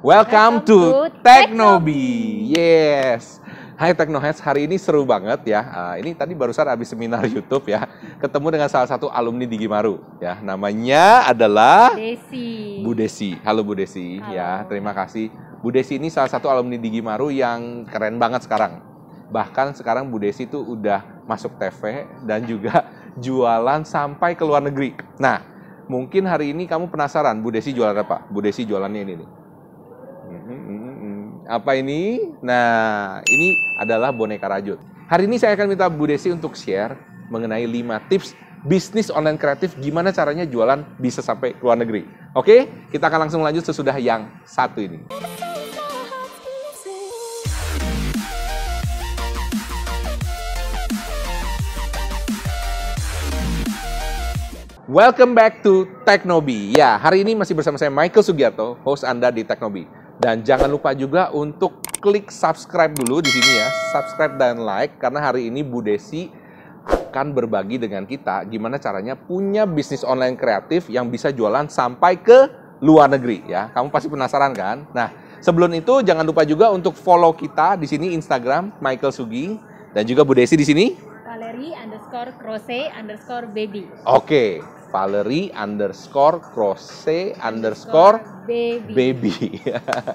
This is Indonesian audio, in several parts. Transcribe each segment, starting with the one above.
Welcome Welcome to to Teknobi. Yes. Hai Teknoheads, hari ini seru banget ya. Ah, ini tadi barusan habis seminar YouTube ya. Ketemu dengan salah satu alumni di Gimaru ya. Namanya adalah Desi. Bu Desi. Halo Bu Desi Halo. ya. Terima kasih. Bu Desi ini salah satu alumni di Gimaru yang keren banget sekarang. Bahkan sekarang Bu Desi itu udah masuk TV dan juga jualan sampai ke luar negeri. Nah, mungkin hari ini kamu penasaran Bu Desi jualan apa? Bu Desi jualannya ini nih. Apa ini? Nah, ini adalah boneka rajut. Hari ini saya akan minta Bu Desi untuk share mengenai 5 tips bisnis online kreatif gimana caranya jualan bisa sampai luar negeri. Oke, kita akan langsung lanjut sesudah yang satu ini. Welcome back to Teknobi. Ya, hari ini masih bersama saya Michael Sugiarto, host Anda di Teknobi. Dan jangan lupa juga untuk klik subscribe dulu di sini ya. Subscribe dan like karena hari ini Bu Desi akan berbagi dengan kita gimana caranya punya bisnis online kreatif yang bisa jualan sampai ke luar negeri ya. Kamu pasti penasaran kan? Nah, sebelum itu jangan lupa juga untuk follow kita di sini Instagram Michael Sugi dan juga Bu Desi di sini. Valerie underscore crochet underscore baby. Oke, Valerie underscore crochet underscore baby. baby.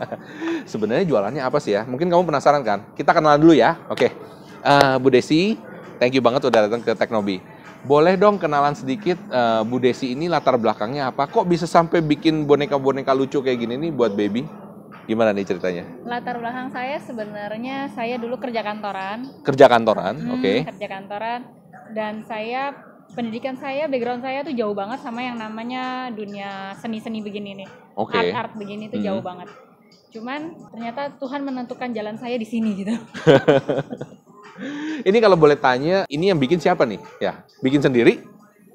Sebenarnya jualannya apa sih ya? Mungkin kamu penasaran kan? Kita kenalan dulu ya. Oke, Eh, Bu Desi, thank you banget udah datang ke Teknobi. Boleh dong kenalan sedikit eh, Bu Desi ini latar belakangnya apa? Kok bisa sampai bikin boneka-boneka lucu kayak gini nih buat baby? Gimana nih ceritanya? Latar belakang saya sebenarnya saya dulu kerja kantoran. Kerja kantoran, Hmm, oke? Kerja kantoran dan saya pendidikan saya background saya tuh jauh banget sama yang namanya dunia seni-seni begini nih. Oke. Art-art begini tuh Hmm. jauh banget. Cuman ternyata Tuhan menentukan jalan saya di sini gitu. Ini kalau boleh tanya, ini yang bikin siapa nih? Ya, bikin sendiri?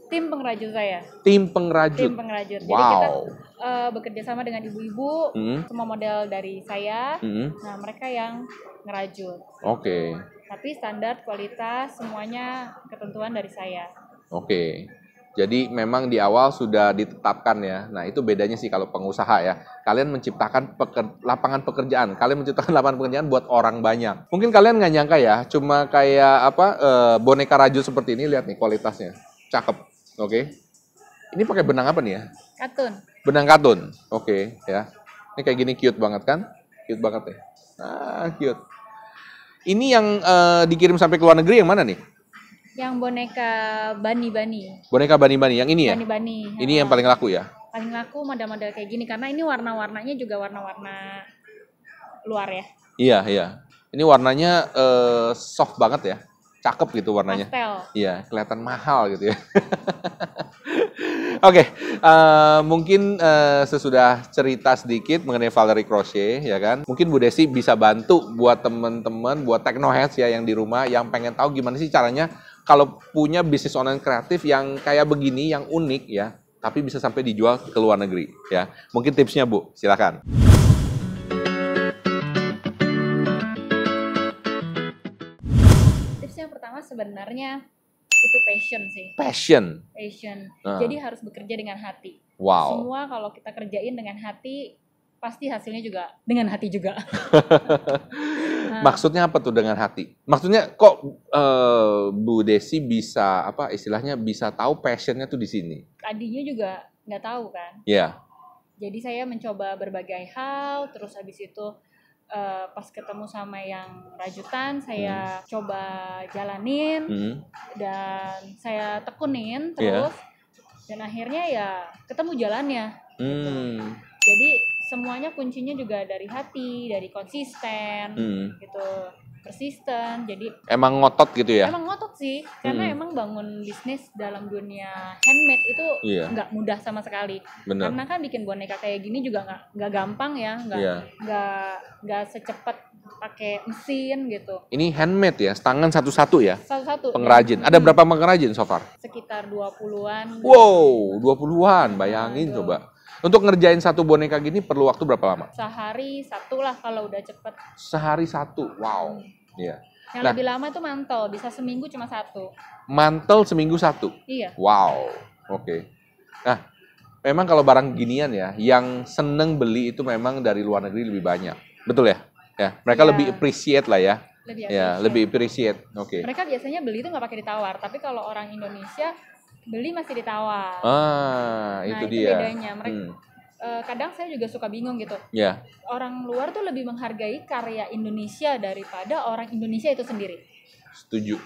Tim pengrajut saya. Tim pengrajut. Tim pengrajut. Jadi kita Wow. eh, bekerja sama dengan ibu-ibu, Hmm, semua model dari saya. hmm, Nah, mereka yang ngerajut. Oke. Tapi standar kualitas semuanya ketentuan dari saya. Oke. Jadi memang di awal sudah ditetapkan ya. Nah, itu bedanya sih kalau pengusaha ya. Kalian menciptakan peker- lapangan pekerjaan. Kalian menciptakan lapangan pekerjaan buat orang banyak. Mungkin kalian nggak nyangka ya, cuma kayak apa eh, boneka rajut seperti ini lihat nih kualitasnya. Cakep. Oke. Ini pakai benang apa nih ya? Katun. Benang katun. Oke, ya. Ini kayak gini cute banget kan? Cute banget ya. Ah, cute. Ini yang eh, dikirim sampai ke luar negeri yang mana nih? Yang boneka bani-bani. Boneka bani-bani yang ini ya? Bani-bani. Ini yang Ah, paling laku ya? paling laku model-model kayak gini karena ini warna-warnanya juga warna-warna luar ya. Iya, iya. Ini warnanya eh, soft banget ya. Cakep gitu warnanya. Pastel. Iya, kelihatan mahal gitu ya. Oke, eh, mungkin eh, sesudah cerita sedikit mengenai Valerie Crochet, ya kan? Mungkin Bu Desi bisa bantu buat teman-teman, buat technoheads ya yang di rumah yang pengen tahu gimana sih caranya kalau punya bisnis online kreatif yang kayak begini, yang unik ya, tapi bisa sampai dijual ke luar negeri ya. Mungkin tipsnya Bu, silakan. Tips yang pertama sebenarnya itu passion sih. Passion. Passion. Ah. Jadi harus bekerja dengan hati. Wow. Semua kalau kita kerjain dengan hati pasti hasilnya juga dengan hati juga. Maksudnya apa tuh dengan hati? Maksudnya kok eh, Bu Desi bisa apa istilahnya bisa tahu passionnya tuh di sini? tadinya juga nggak tahu kan. Ya. Jadi saya mencoba berbagai hal, terus habis itu eh, pas ketemu sama yang rajutan, saya coba jalanin Hmm. dan saya tekunin Iya. terus, dan akhirnya ya ketemu jalannya. Hmm. Jadi semuanya kuncinya juga dari hati, dari konsisten, Hmm. gitu, persisten. Jadi Emang ngotot gitu ya? emang ngotot sih, karena Hmm. emang bangun bisnis dalam dunia handmade itu Iya. nggak mudah sama sekali. Bener. Karena kan bikin boneka kayak gini juga nggak nggak gampang ya, nggak Iya. nggak nggak secepat pakai mesin gitu. Ini handmade ya, tangan satu-satu ya? Satu-satu. Pengrajin. dan- Ada hmm, berapa pengrajin so far? Sekitar 20-an. Wow, 20-an. Bayangin Aduh. coba. Untuk ngerjain satu boneka gini perlu waktu berapa lama? Sehari satu lah kalau udah cepet. Sehari satu. Wow. Iya. Yang Nah. lebih lama itu mantel, bisa seminggu cuma satu. Mantel seminggu satu. Iya. Wow. Oke. Nah, memang kalau barang ginian ya, yang seneng beli itu memang dari luar negeri lebih banyak. Betul ya? Ya, mereka Iya. lebih appreciate lah ya. lebih Ya, appreciate. lebih appreciate. Oke. mereka biasanya beli itu nggak pakai ditawar tapi kalau orang Indonesia beli masih ditawar. Ah, nah itu itu dia. bedanya. Mereka Hmm, eh, kadang saya juga suka bingung gitu. Ya, orang luar tuh lebih menghargai karya Indonesia daripada orang Indonesia itu sendiri. Setuju.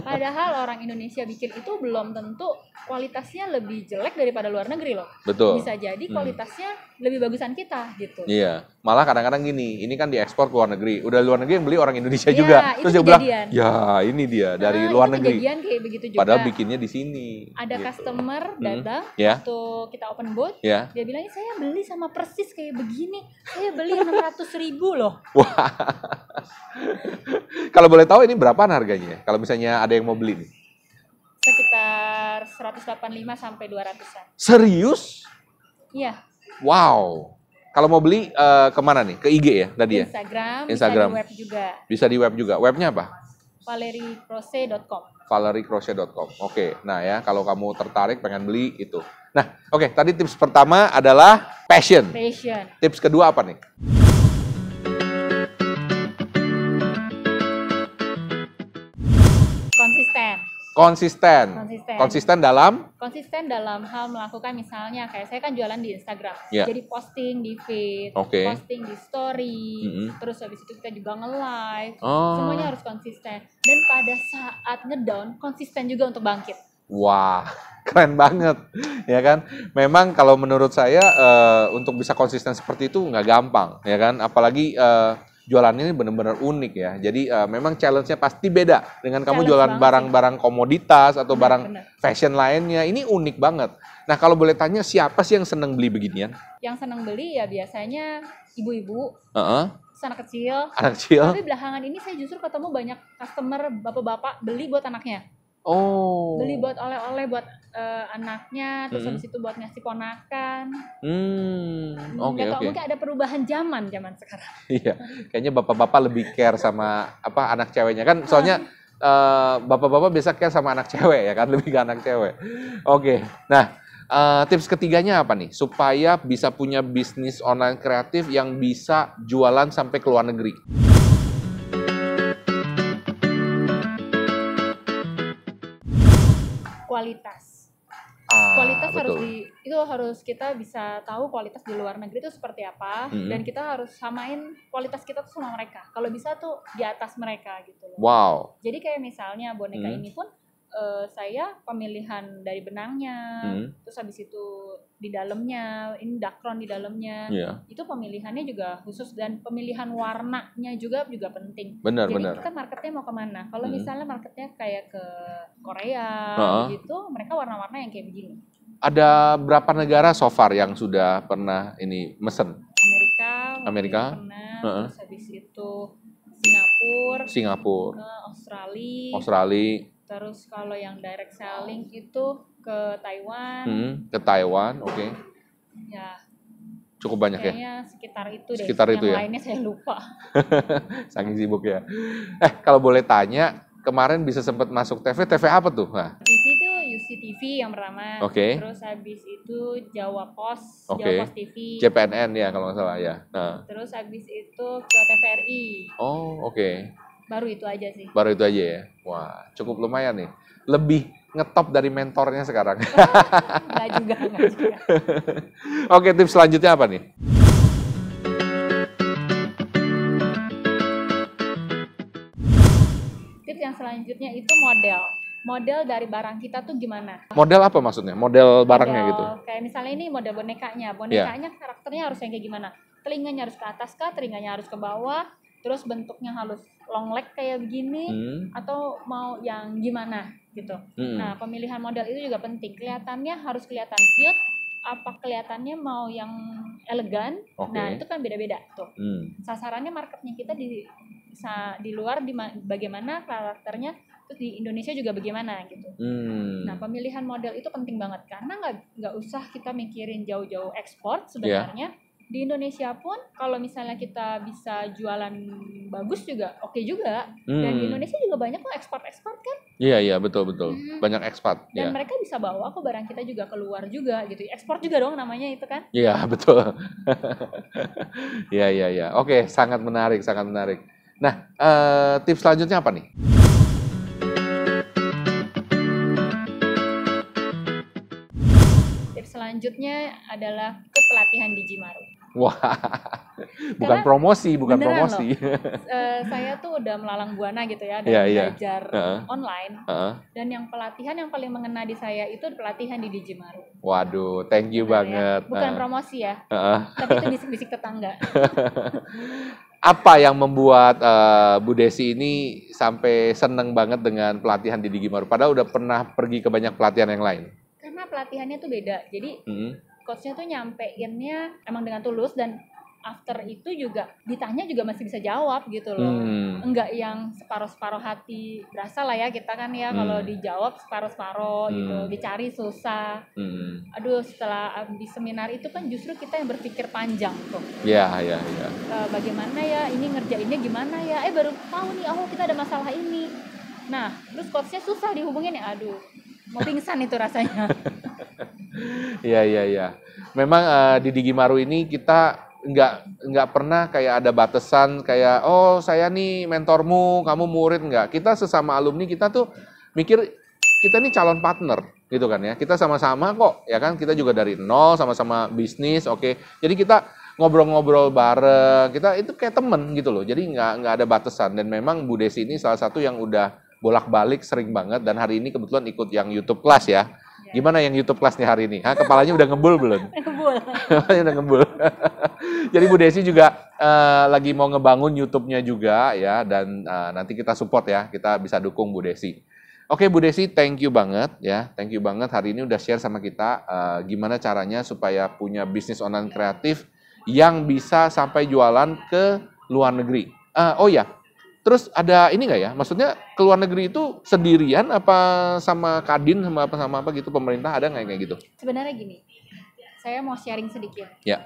Padahal orang Indonesia bikin itu belum tentu kualitasnya lebih jelek daripada luar negeri loh Betul. bisa jadi Hmm. kualitasnya lebih bagusan kita gitu Iya, malah kadang-kadang gini, ini kan diekspor ke luar negeri. Udah luar negeri yang beli orang Indonesia Iya, juga. itu Terus dia bilang, ya ini dia dari Nah, luar itu negeri. kejadian kayak begitu juga Padahal bikinnya di sini. ada gitu. customer Hmm. datang Ya. waktu kita open booth Ya, dia bilang saya beli sama persis kayak begini saya beli 600 ribu loh kalau boleh tahu ini berapaan harganya? Kalau misalnya ada yang mau beli nih. sekitar 185 sampai 200an Serius? iya Wow. Kalau mau beli eh, ke mana nih? Ke IG ya tadi ya? Instagram, Instagram. bisa di web juga Bisa di web juga. Webnya apa? valericrose.com valericrochet.com. Oke, nah ya kalau kamu tertarik pengen beli itu. Nah, oke tadi tips pertama adalah passion. passion Tips kedua apa nih? Konsisten Konsisten. konsisten dalam konsisten dalam hal melakukan misalnya kayak saya kan jualan di Instagram Ya. jadi posting di feed Oke. posting di story Mm-mm. terus habis itu kita juga nge-live Oh. semuanya harus konsisten dan pada saat ngedown konsisten juga untuk bangkit Wah, keren banget, ya kan? Memang kalau menurut saya eh, untuk bisa konsisten seperti itu nggak gampang, ya kan? Apalagi eh, jualan ini benar-benar unik ya. Jadi eh, memang challenge-nya pasti beda dengan kamu Challenge jualan barang-barang komoditas atau barang benar. fashion lainnya. Ini unik banget. Nah, kalau boleh tanya siapa sih yang seneng beli beginian? yang senang beli ya biasanya ibu-ibu Heeh, anak kecil anak kecil. tapi belakangan ini saya justru ketemu banyak customer bapak-bapak beli buat anaknya Oh. beli buat oleh-oleh buat eh, anaknya terus Mm-mm. habis itu buat ngasih ponakan Hmm, oke Nggak tahu, oke. mungkin ada perubahan zaman zaman sekarang Iya, kayaknya bapak-bapak lebih care sama apa anak ceweknya kan. Soalnya eh, bapak-bapak biasa care sama anak cewek ya kan, lebih ke anak cewek. Oke, nah eh, tips ketiganya apa nih? Supaya bisa punya bisnis online kreatif yang bisa jualan sampai ke luar negeri. Kualitas Ah, kualitas harus betul. di itu harus kita bisa tahu kualitas di luar negeri itu seperti apa Mm-mm. dan kita harus samain kualitas kita tuh sama mereka kalau bisa tuh di atas mereka gitu loh Wow. jadi kayak misalnya boneka Hmm. ini pun eh, saya pemilihan dari benangnya Hmm, terus habis itu di dalamnya ini dakron di dalamnya Iya, itu pemilihannya juga khusus dan pemilihan warnanya juga juga penting benar jadi benar. kita marketnya mau ke mana kalau Hmm. misalnya marketnya kayak ke Korea Ha-ha. gitu mereka warna-warna yang kayak begini Ada berapa negara so far yang sudah pernah ini mesen? Amerika Amerika? pernah Ha-ha. terus habis itu Singapura Singapura, ke Australia Australia, terus kalau yang direct selling itu ke Taiwan hmm, ke Taiwan, oke. ya Cukup banyak ya. kayaknya sekitar itu deh Sekitar yang itu ya? lainnya saya lupa Saking sibuk ya. Eh, kalau boleh tanya, kemarin bisa sempat masuk TV, TV apa tuh? Nah, TV itu UCTV yang pertama Oke. terus habis itu Jawa Pos Oke. Jawa Pos TV JPNN ya kalau nggak salah ya. Nah, terus habis itu ke TVRI oh oke. Baru itu aja sih Baru itu aja ya. Wah, cukup lumayan nih. Lebih ngetop dari mentornya sekarang. nggak juga nggak juga oke, tips selanjutnya apa nih? tips yang selanjutnya itu model model dari barang kita tuh gimana Model apa maksudnya? Model barangnya Model- gitu. kayak misalnya ini model bonekanya bonekanya karakternya harus yang kayak gimana telinganya harus ke atas kah telinganya harus ke bawah terus bentuknya harus long leg kayak begini Hmm. atau mau yang gimana gitu hmm. nah pemilihan model itu juga penting kelihatannya harus kelihatan cute apa kelihatannya mau yang elegan Oke. nah itu kan beda-beda tuh Hmm. sasarannya marketnya kita di di luar di ma- bagaimana karakternya terus di Indonesia juga bagaimana gitu Hmm. Nah, pemilihan model itu penting banget karena nggak nggak usah kita mikirin jauh-jauh ekspor sebenarnya. Di Indonesia pun kalau misalnya kita bisa jualan bagus juga oke juga. Dan di Hmm. Indonesia juga banyak kok ekspor-ekspor kan. Iya iya betul betul. Hmm. Banyak ekspat. dan Iya. mereka bisa bawa kok barang kita juga keluar juga gitu ekspor juga dong namanya itu kan Iya betul. Iya iya iya. Oke sangat menarik sangat menarik. Nah eh, tips selanjutnya apa nih? tips selanjutnya adalah ke pelatihan di Jimaru Wah bukan Karena promosi bukan promosi. Eh, saya tuh udah melalang buana gitu ya dan Iya, iya. belajar Heeh. online Heeh. dan yang pelatihan yang paling mengena di saya itu pelatihan di Dijimaru Waduh thank you Benar ya. banget. bukan Heeh. promosi ya Heeh. tapi itu bisik-bisik tetangga Apa yang membuat eh, Bu Desi ini sampai seneng banget dengan pelatihan di Digimaru? Padahal udah pernah pergi ke banyak pelatihan yang lain. karena pelatihannya tuh beda jadi Hmm. Coachnya tuh nyampeinnya emang dengan tulus dan after itu juga ditanya juga masih bisa jawab gitu loh Hmm. enggak yang separuh-separuh hati berasa lah ya kita kan ya kalau Hmm. dijawab separuh-separuh gitu Hmm. dicari susah Hmm. aduh setelah habis seminar itu kan justru kita yang berpikir panjang tuh Ya ya ya. Eh, bagaimana ya ini ngerjainnya gimana ya eh baru tahu nih oh kita ada masalah ini nah terus coachnya susah dihubungin ya aduh mau pingsan itu rasanya Iya iya iya. Memang eh, di Digimaru ini kita nggak nggak pernah kayak ada batasan kayak oh saya nih mentormu, kamu murid nggak. Kita sesama alumni kita tuh mikir kita nih calon partner gitu kan ya. Kita sama-sama kok ya kan. Kita juga dari nol sama-sama bisnis, oke. Jadi kita ngobrol-ngobrol bareng. Kita itu kayak temen gitu loh. Jadi nggak nggak ada batasan. Dan memang Bu Desi ini salah satu yang udah bolak-balik sering banget dan hari ini kebetulan ikut yang YouTube kelas ya. Gimana yang YouTube kelas nih hari ini? Hah, kepalanya udah ngebul belum? Bul. Kepalanya udah ngebul. Jadi Bu Desi juga eh, lagi mau ngebangun YouTube-nya juga ya dan eh, nanti kita support ya, kita bisa dukung Bu Desi. Oke Bu Desi, thank you banget ya, thank you banget hari ini udah share sama kita eh, gimana caranya supaya punya bisnis online kreatif yang bisa sampai jualan ke luar negeri. Eh, oh ya, terus ada ini nggak ya? Maksudnya ke luar negeri itu sendirian apa sama Kadin sama apa sama apa gitu pemerintah ada nggak kayak gitu? sebenarnya gini saya mau sharing sedikit Ya.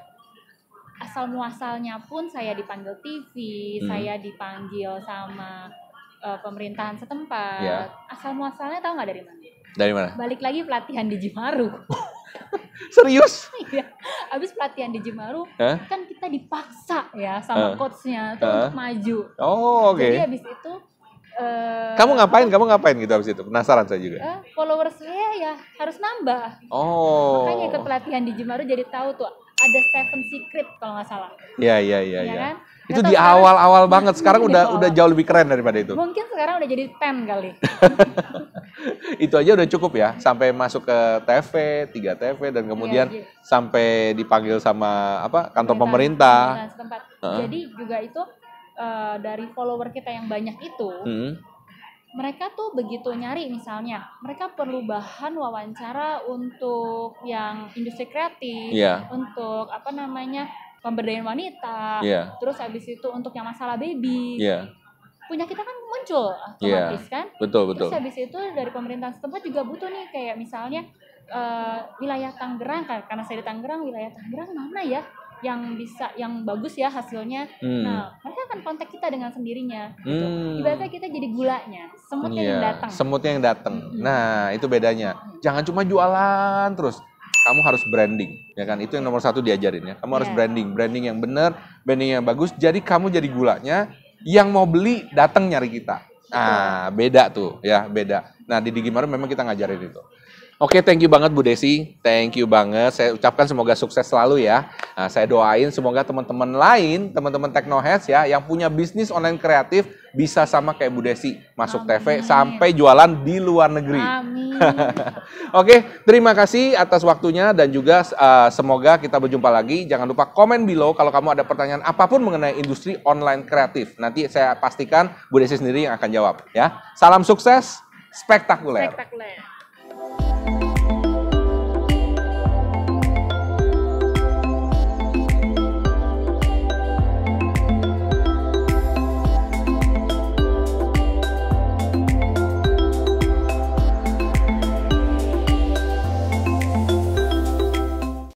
asal muasalnya pun saya dipanggil TV Hmm. saya dipanggil sama eh, pemerintahan setempat Ya. asal muasalnya tahu nggak dari mana Dari mana? balik lagi pelatihan di Jimaru Serius? Iya. Abis pelatihan di Jimaru, Hah? kan kita dipaksa ya sama Eh. coachnya tuh untuk maju. Oh, oke. Jadi abis itu eh, Kamu ngapain? Kamu ngapain gitu habis itu? Penasaran saya juga. eh, followers saya ya harus nambah. Oh. Makanya ikut pelatihan di Jimaru jadi tahu tuh ada seven secret kalau nggak salah. Iya, iya, iya, ya iya. kan? Itu di awal-awal banget. Sekarang udah awal. udah jauh lebih keren daripada itu. Mungkin sekarang udah jadi 10 kali. Itu aja udah cukup ya, sampai masuk ke TV, 3 TV dan kemudian Iya, iya. sampai dipanggil sama apa? kantor pemerintah. setempat. Heeh. Jadi juga itu eh, dari follower kita yang banyak itu, Hmm. mereka tuh begitu nyari misalnya mereka perlu bahan wawancara untuk yang industri kreatif Iya. untuk apa namanya pemberdayaan wanita Iya. terus habis itu untuk yang masalah baby Iya. Punya kita kan muncul Iya. otomatis kan Betul, betul. terus habis itu dari pemerintahan setempat juga butuh nih kayak misalnya eh, wilayah Tangerang kan karena saya di Tangerang wilayah Tangerang mana ya yang bisa yang bagus ya hasilnya Hmm. nah mereka akan kontak kita dengan sendirinya gitu Hmm. ibaratnya kita jadi gulanya semutnya yang Iya, datang semutnya yang datang. Mm-mm. Nah, itu bedanya. Jangan cuma jualan terus. Kamu harus branding, ya kan? Itu yang nomor satu diajarin ya. Kamu harus Iya. branding, branding yang benar, branding yang bagus. Jadi kamu jadi gulanya. Yang mau beli datang nyari kita. Nah, beda tuh, ya beda. Nah di Digimaru memang kita ngajarin itu. Oke, thank you banget Bu Desi. Thank you banget. Saya ucapkan semoga sukses selalu ya. Nah, saya doain semoga teman-teman lain, teman-teman Technoheads ya, yang punya bisnis online kreatif bisa sama kayak Bu Desi, masuk TV Amin. sampai jualan di luar negeri. Amin. Oke, terima kasih atas waktunya dan juga uh, semoga kita berjumpa lagi. Jangan lupa komen below kalau kamu ada pertanyaan apa pun mengenai industri online kreatif. Nanti saya pastikan Bu Desi sendiri yang akan jawab ya. Salam sukses spektakuler. Spektakuler.